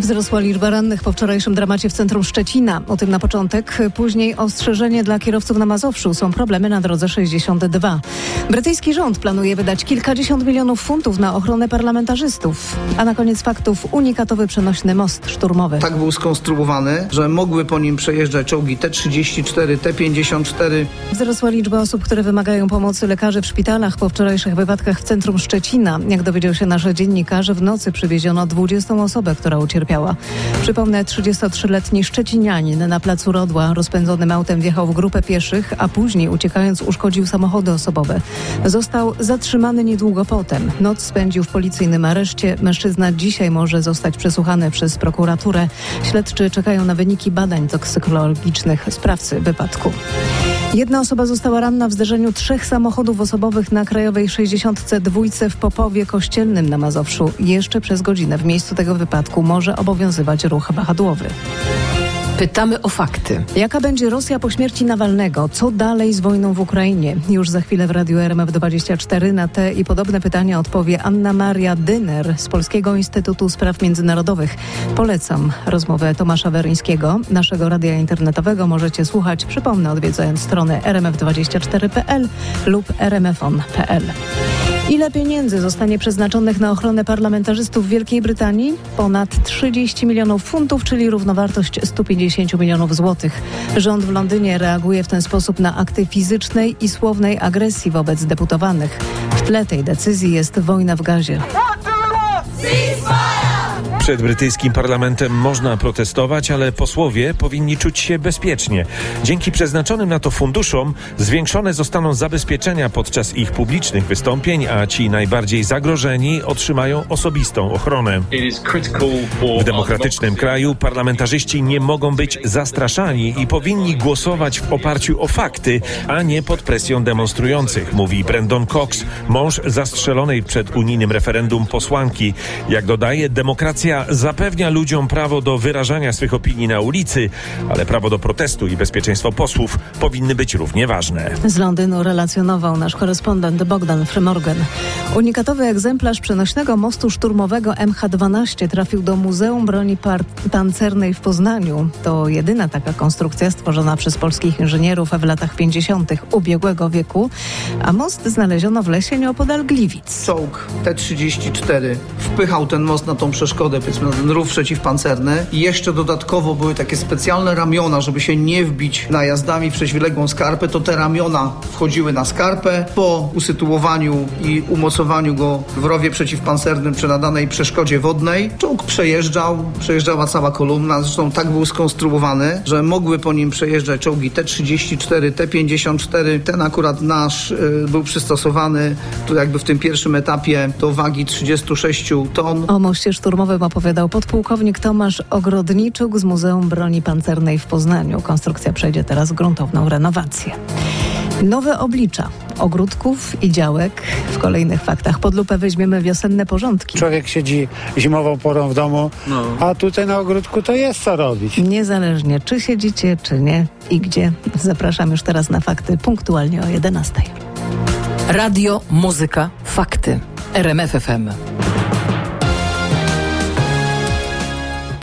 Wzrosła liczba rannych po wczorajszym dramacie w centrum Szczecina. O tym na początek. Później ostrzeżenie dla kierowców na Mazowszu. Są problemy na drodze 62. Brytyjski rząd planuje wydać kilkadziesiąt milionów funtów na ochronę parlamentarzystów. A na koniec faktów unikatowy przenośny most szturmowy. Tak był skonstruowany, że mogły po nim przejeżdżać czołgi T-34, T-54. Wzrosła liczba osób, które wymagają pomocy lekarzy w szpitalach po wczorajszych wypadkach w centrum Szczecina. Jak dowiedział się nasz dziennikarz, w nocy przywieziono 20 osobę, która ucierpiała. Przypomnę, 33-letni szczecinianin na placu Rodła rozpędzonym autem wjechał w grupę pieszych, a później uciekając uszkodził samochody osobowe. Został zatrzymany niedługo potem. Noc spędził w policyjnym areszcie. Mężczyzna dzisiaj może zostać przesłuchany przez prokuraturę. Śledczy czekają na wyniki badań toksykologicznych sprawcy wypadku. Jedna osoba została ranna w zderzeniu trzech samochodów osobowych na Krajowej 62 w Popowie Kościelnym na Mazowszu. Jeszcze przez godzinę w miejscu tego wypadku może obowiązywać ruch wahadłowy. Pytamy o fakty. Jaka będzie Rosja po śmierci Nawalnego? Co dalej z wojną w Ukrainie? Już za chwilę w Radiu RMF24 na te i podobne pytania odpowie Anna Maria Dyner z Polskiego Instytutu Spraw Międzynarodowych. Polecam rozmowę Tomasza Weryńskiego. Naszego radia internetowego możecie słuchać, przypomnę, odwiedzając stronę rmf24.pl lub rmfon.pl. Ile pieniędzy zostanie przeznaczonych na ochronę parlamentarzystów w Wielkiej Brytanii? Ponad 30 milionów funtów, czyli równowartość 150 milionów złotych. Rząd w Londynie reaguje w ten sposób na akty fizycznej i słownej agresji wobec deputowanych. W tle tej decyzji jest wojna w gazie. Przed brytyjskim parlamentem można protestować, ale posłowie powinni czuć się bezpiecznie. Dzięki przeznaczonym na to funduszom zwiększone zostaną zabezpieczenia podczas ich publicznych wystąpień, a ci najbardziej zagrożeni otrzymają osobistą ochronę. W demokratycznym kraju parlamentarzyści nie mogą być zastraszani i powinni głosować w oparciu o fakty, a nie pod presją demonstrujących, mówi Brandon Cox, mąż zastrzelonej przed unijnym referendum posłanki. Jak dodaje, demokracja zapewnia ludziom prawo do wyrażania swych opinii na ulicy, ale prawo do protestu i bezpieczeństwo posłów powinny być równie ważne. Z Londynu relacjonował nasz korespondent Bogdan Frymorgan. Unikatowy egzemplarz przenośnego mostu szturmowego MH12 trafił do Muzeum Broni Pancernej w Poznaniu. To jedyna taka konstrukcja stworzona przez polskich inżynierów w latach 50. ubiegłego wieku, a most znaleziono w lesie nieopodal Gliwic. Czołg T-34 wpychał ten most na tą przeszkodę, powiedzmy ten rów przeciwpancerny i jeszcze dodatkowo były takie specjalne ramiona, żeby się nie wbić najazdami w przeźwiległą skarpę, to te ramiona wchodziły na skarpę. Po usytuowaniu i umocowaniu go w rowie przeciwpancernym przy nadanej przeszkodzie wodnej, czołg przejeżdżał, przejeżdżała cała kolumna, zresztą tak był skonstruowany, że mogły po nim przejeżdżać czołgi T-34, T-54. Ten akurat nasz y, był przystosowany tu jakby w tym pierwszym etapie do wagi 36 ton. O moście szturmowym opowiadał podpułkownik Tomasz Ogrodniczuk z Muzeum Broni Pancernej w Poznaniu. Konstrukcja przejdzie teraz gruntowną renowację. Nowe oblicza ogródków i działek. W kolejnych faktach pod lupę weźmiemy wiosenne porządki. Człowiek siedzi zimową porą w domu, No. a tutaj na ogródku to jest co robić. Niezależnie czy siedzicie, czy nie i gdzie. Zapraszam już teraz na fakty punktualnie o 11. Radio, muzyka, fakty. RMF FM.